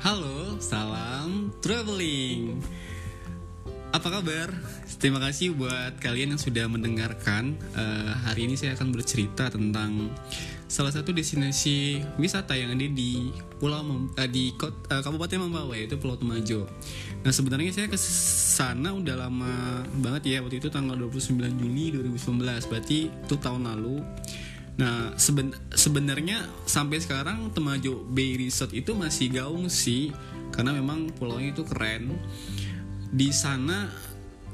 Halo, salam traveling. Apa kabar? Terima kasih buat kalian yang sudah mendengarkan. Uh, hari ini saya akan bercerita tentang salah satu destinasi wisata yang ada di Pulau Mem uh, di Kot, uh, Kabupaten Mambawa yaitu Pulau Temajo. Nah sebenarnya saya ke sana udah lama banget ya waktu itu tanggal 29 Juli 2019 berarti itu tahun lalu. Nah, seben sebenarnya sampai sekarang Temajo Bay Resort itu masih gaung sih, karena memang pulaunya itu keren. Di sana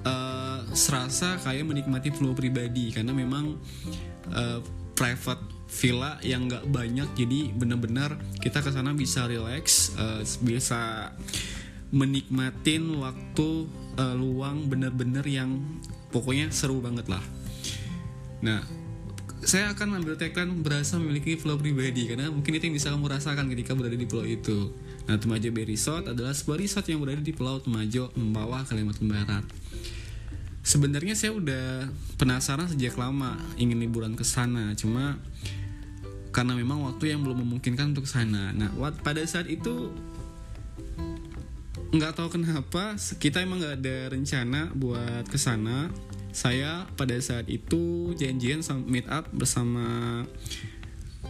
uh, serasa kayak menikmati pulau pribadi, karena memang uh, private villa yang nggak banyak, jadi benar-benar kita ke sana bisa relax, uh, bisa menikmatin waktu uh, luang bener-bener yang pokoknya seru banget lah. Nah, saya akan ambil tagline berasa memiliki pulau pribadi karena mungkin itu yang bisa kamu rasakan ketika berada di pulau itu. Nah, Temajo Bay Resort adalah sebuah resort yang berada di Pulau Temajo, Membawa, Kalimantan Barat. Sebenarnya saya udah penasaran sejak lama ingin liburan ke sana, cuma karena memang waktu yang belum memungkinkan untuk sana. Nah, pada saat itu nggak tahu kenapa kita emang nggak ada rencana buat ke sana saya pada saat itu janjian meet up bersama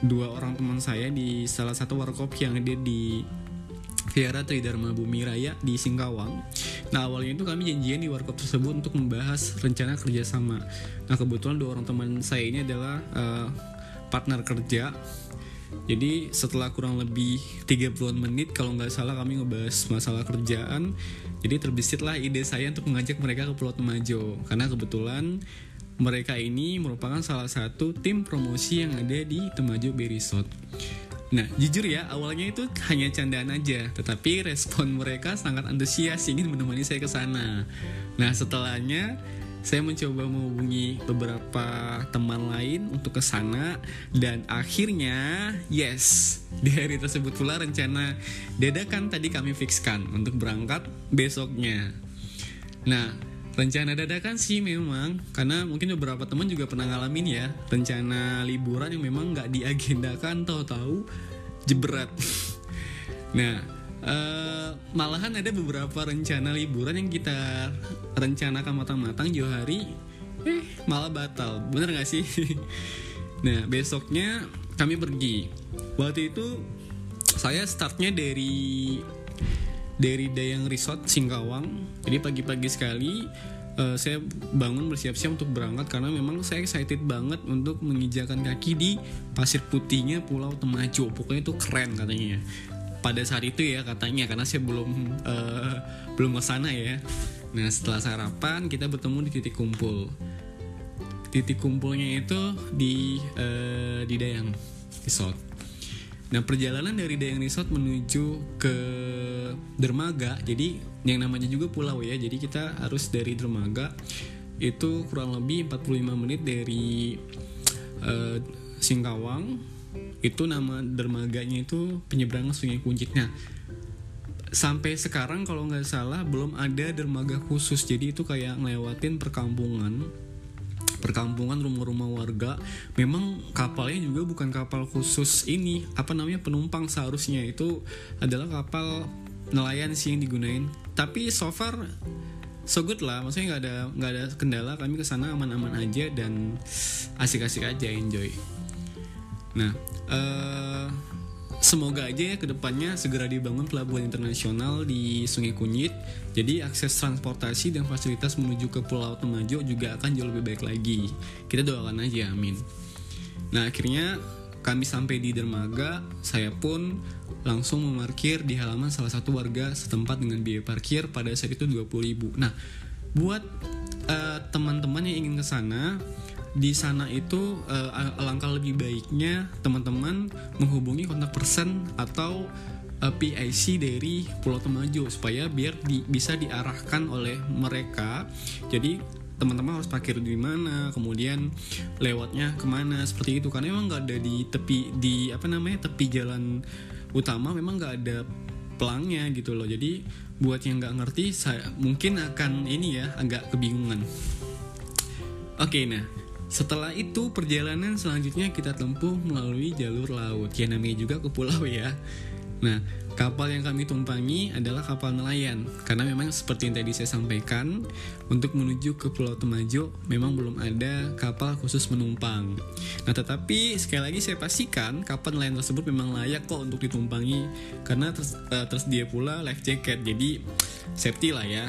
dua orang teman saya di salah satu warkop yang ada di Viara Tridharma Bumi Raya di Singkawang. Nah awalnya itu kami janjian di warkop tersebut untuk membahas rencana kerjasama. Nah kebetulan dua orang teman saya ini adalah uh, partner kerja jadi setelah kurang lebih 30 menit kalau nggak salah kami ngebahas masalah kerjaan. Jadi terbisitlah ide saya untuk mengajak mereka ke Pulau Temajo. Karena kebetulan mereka ini merupakan salah satu tim promosi yang ada di Temajo Bay Resort. Nah, jujur ya, awalnya itu hanya candaan aja, tetapi respon mereka sangat antusias ingin menemani saya ke sana. Nah, setelahnya saya mencoba menghubungi beberapa teman lain untuk ke sana dan akhirnya yes di hari tersebut pula rencana dadakan tadi kami fixkan untuk berangkat besoknya. Nah, rencana dadakan sih memang karena mungkin beberapa teman juga pernah ngalamin ya rencana liburan yang memang nggak diagendakan tahu-tahu jebret. nah, Uh, malahan ada beberapa rencana liburan yang kita rencanakan matang-matang jauh hari eh malah batal. Bener gak sih? Nah besoknya kami pergi. Waktu itu saya startnya dari dari Dayang Resort Singkawang. Jadi pagi-pagi sekali uh, saya bangun bersiap-siap untuk berangkat karena memang saya excited banget untuk menginjakan kaki di pasir putihnya Pulau Temajo. Pokoknya itu keren katanya pada saat itu ya katanya karena saya belum uh, belum ke sana ya. Nah setelah sarapan kita bertemu di titik kumpul. Titik kumpulnya itu di uh, di Dayang Resort. Nah perjalanan dari Dayang Resort menuju ke Dermaga, jadi yang namanya juga pulau ya. Jadi kita harus dari Dermaga itu kurang lebih 45 menit dari uh, Singkawang itu nama dermaganya itu penyeberangan Sungai Kuncit. Sampai sekarang kalau nggak salah belum ada dermaga khusus. Jadi itu kayak ngelewatin perkampungan perkampungan rumah-rumah warga. Memang kapalnya juga bukan kapal khusus ini. Apa namanya? Penumpang seharusnya itu adalah kapal nelayan sih yang digunain. Tapi so far so good lah. Maksudnya nggak ada nggak ada kendala. Kami ke sana aman-aman aja dan asik-asik aja enjoy Nah, uh, semoga aja ya ke depannya segera dibangun pelabuhan internasional di Sungai Kunyit. Jadi akses transportasi dan fasilitas menuju ke Pulau Temajo juga akan jauh lebih baik lagi. Kita doakan aja, amin. Nah akhirnya kami sampai di dermaga, saya pun langsung memarkir di halaman salah satu warga setempat dengan biaya parkir pada saat itu 20 ribu. Nah, buat uh, teman-teman yang ingin ke sana, di sana itu uh, alangkah lebih baiknya teman-teman menghubungi kontak person atau uh, eh, PIC dari Pulau Temajo supaya biar di, bisa diarahkan oleh mereka. Jadi teman-teman harus parkir di mana, kemudian lewatnya ke mana seperti itu karena memang nggak ada di tepi di apa namanya tepi jalan utama memang nggak ada pelangnya gitu loh. Jadi buat yang nggak ngerti saya mungkin akan ini ya agak kebingungan. Oke, okay, nah setelah itu perjalanan selanjutnya kita tempuh melalui jalur laut. Ya namanya juga ke pulau ya. Nah, kapal yang kami tumpangi adalah kapal nelayan karena memang seperti yang tadi saya sampaikan untuk menuju ke Pulau Temajo memang belum ada kapal khusus menumpang. Nah, tetapi sekali lagi saya pastikan kapal nelayan tersebut memang layak kok untuk ditumpangi karena uh, tersedia pula life jacket. Jadi safety lah ya.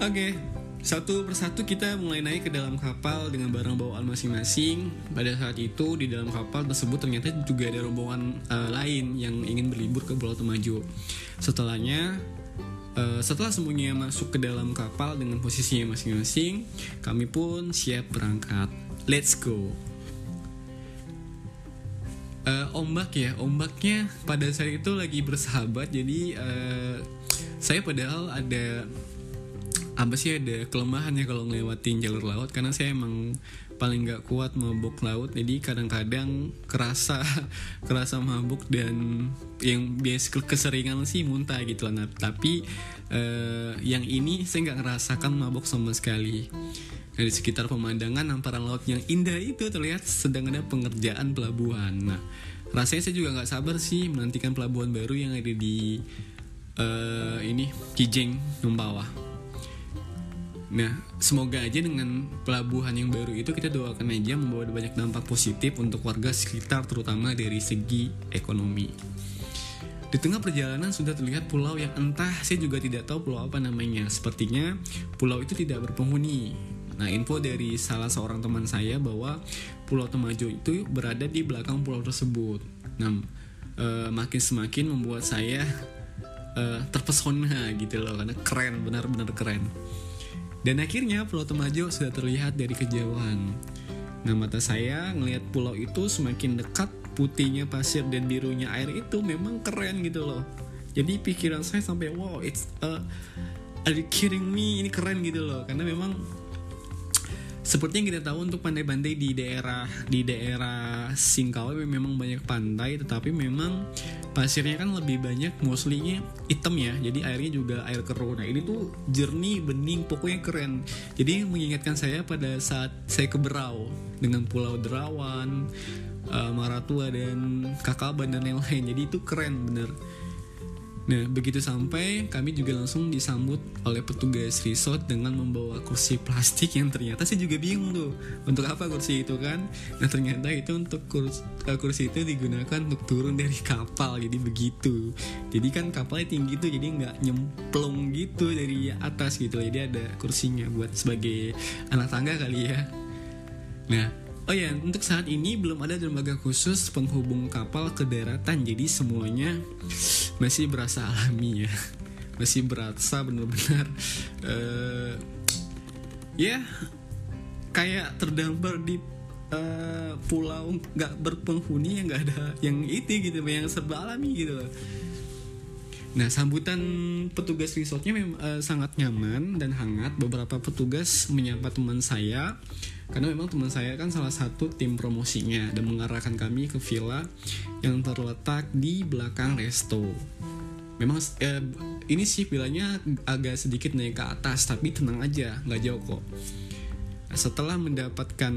Oke, okay satu persatu kita mulai naik ke dalam kapal dengan barang bawaan masing-masing. Pada saat itu di dalam kapal tersebut ternyata juga ada rombongan uh, lain yang ingin berlibur ke Pulau Temajo. Setelahnya uh, setelah semuanya masuk ke dalam kapal dengan posisinya masing-masing, kami pun siap berangkat. Let's go. Uh, ombak ya, ombaknya pada saat itu lagi bersahabat. Jadi uh, saya padahal ada apa sih ada kelemahannya kalau ngelewatin jalur laut? Karena saya emang paling nggak kuat mabuk laut jadi kadang-kadang kerasa kerasa mabuk dan yang biasa keseringan sih muntah gitu lah. Nah, tapi uh, yang ini saya nggak ngerasakan mabuk sama sekali. Dari sekitar pemandangan hamparan laut yang indah itu terlihat sedang ada pengerjaan pelabuhan. Nah rasanya saya juga nggak sabar sih menantikan pelabuhan baru yang ada di uh, ini Kijeng Numpawa Nah, semoga aja dengan pelabuhan yang baru itu kita doakan aja membawa banyak dampak positif untuk warga sekitar terutama dari segi ekonomi. Di tengah perjalanan sudah terlihat pulau yang entah saya juga tidak tahu pulau apa namanya. Sepertinya pulau itu tidak berpenghuni. Nah, info dari salah seorang teman saya bahwa Pulau Temajo itu berada di belakang pulau tersebut. Nah, e, makin semakin membuat saya e, terpesona gitu loh karena keren, benar-benar keren. Dan akhirnya Pulau Temajo sudah terlihat dari kejauhan. Nah mata saya ngelihat pulau itu semakin dekat putihnya pasir dan birunya air itu memang keren gitu loh. Jadi pikiran saya sampai wow it's a are you kidding me ini keren gitu loh karena memang seperti yang kita tahu untuk pantai-pantai di daerah di daerah Singkawai memang banyak pantai tetapi memang pasirnya kan lebih banyak mostlynya hitam ya. Jadi airnya juga air keruh. Nah ini tuh jernih bening pokoknya keren. Jadi mengingatkan saya pada saat saya ke Berau dengan Pulau Derawan uh, Maratua dan Kakaban dan lain-lain. Jadi itu keren bener Nah, begitu sampai, kami juga langsung disambut oleh petugas resort dengan membawa kursi plastik yang ternyata saya juga bingung tuh, untuk apa kursi itu kan? Nah, ternyata itu untuk kursi, eh, kursi itu digunakan untuk turun dari kapal, jadi begitu. Jadi kan kapalnya tinggi tuh, jadi nggak nyemplung gitu dari atas gitu, jadi ada kursinya buat sebagai anak tangga kali ya. Nah, Oh ya, untuk saat ini belum ada lembaga khusus penghubung kapal ke daratan, jadi semuanya masih berasa alami ya, masih berasa benar-benar uh, ya kayak terdampar di uh, pulau nggak berpenghuni yang nggak ada yang itu gitu, yang serba alami gitu. Nah, sambutan petugas resortnya memang uh, sangat nyaman dan hangat. Beberapa petugas menyapa teman saya karena memang teman saya kan salah satu tim promosinya dan mengarahkan kami ke villa yang terletak di belakang resto. Memang eh, ini sih villanya agak sedikit naik ke atas tapi tenang aja, nggak jauh kok. Setelah mendapatkan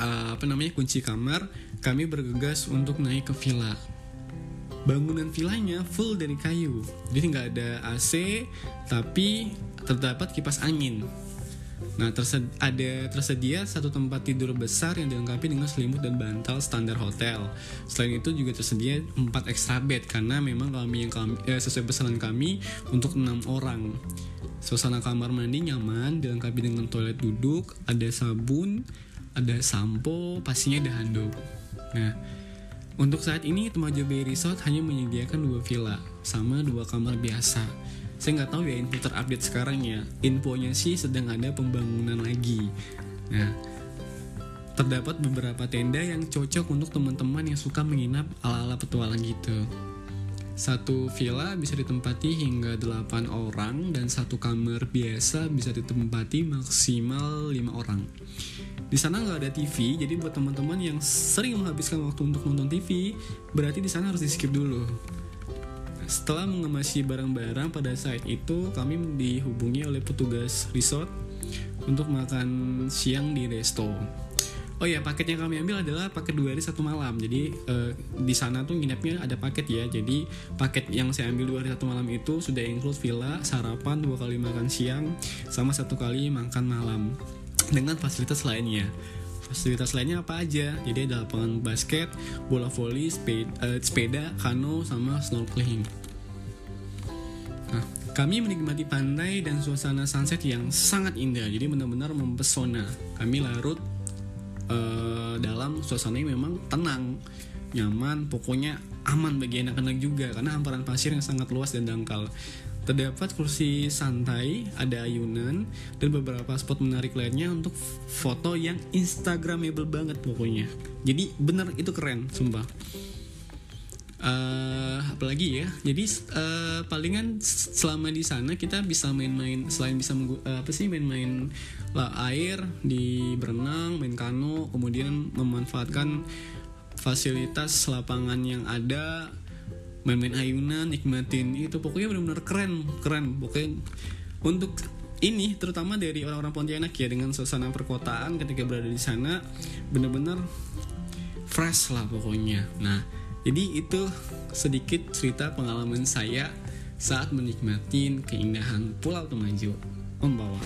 uh, apa namanya kunci kamar, kami bergegas untuk naik ke villa. Bangunan villanya full dari kayu, jadi nggak ada AC, tapi terdapat kipas angin Nah, tersed ada tersedia satu tempat tidur besar yang dilengkapi dengan selimut dan bantal standar hotel. Selain itu juga tersedia empat extra bed karena memang kami yang kami eh, sesuai pesanan kami untuk enam orang. Suasana kamar mandi nyaman, dilengkapi dengan toilet duduk, ada sabun, ada sampo, pastinya ada handuk. Nah, untuk saat ini Temaja Bay Resort hanya menyediakan dua villa sama dua kamar biasa saya nggak tahu ya info terupdate sekarang ya infonya sih sedang ada pembangunan lagi nah terdapat beberapa tenda yang cocok untuk teman-teman yang suka menginap ala-ala petualang gitu satu villa bisa ditempati hingga 8 orang dan satu kamar biasa bisa ditempati maksimal 5 orang. Di sana nggak ada TV, jadi buat teman-teman yang sering menghabiskan waktu untuk nonton TV, berarti di sana harus di skip dulu. Setelah mengemasi barang-barang pada saat itu, kami dihubungi oleh petugas resort untuk makan siang di resto. Oh ya paket yang kami ambil adalah paket dua hari satu malam. Jadi eh, di sana tuh nginepnya ada paket ya. Jadi paket yang saya ambil dua hari satu malam itu sudah include villa, sarapan dua kali makan siang, sama satu kali makan malam dengan fasilitas lainnya. Fasilitas lainnya apa aja? Jadi ada lapangan basket, bola voli, sepeda, eh, sepeda kano, sama snorkeling. Nah, kami menikmati pantai dan suasana sunset yang sangat indah. Jadi benar-benar mempesona. Kami larut eh, dalam suasana yang memang tenang, nyaman, pokoknya aman bagi anak-anak juga karena hamparan pasir yang sangat luas dan dangkal. Terdapat kursi santai, ada ayunan, dan beberapa spot menarik lainnya untuk foto yang instagramable banget pokoknya. Jadi bener itu keren, sumpah. Eh, apalagi ya jadi eh, palingan selama di sana kita bisa main-main selain bisa eh, apa sih main-main air di berenang main kano kemudian memanfaatkan fasilitas lapangan yang ada main-main ayunan nikmatin. Itu pokoknya benar-benar keren keren. Pokoknya untuk ini terutama dari orang-orang Pontianak ya dengan suasana perkotaan ketika berada di sana benar-benar fresh lah pokoknya. Nah, jadi itu sedikit cerita pengalaman saya saat menikmati keindahan Pulau Temajo membawa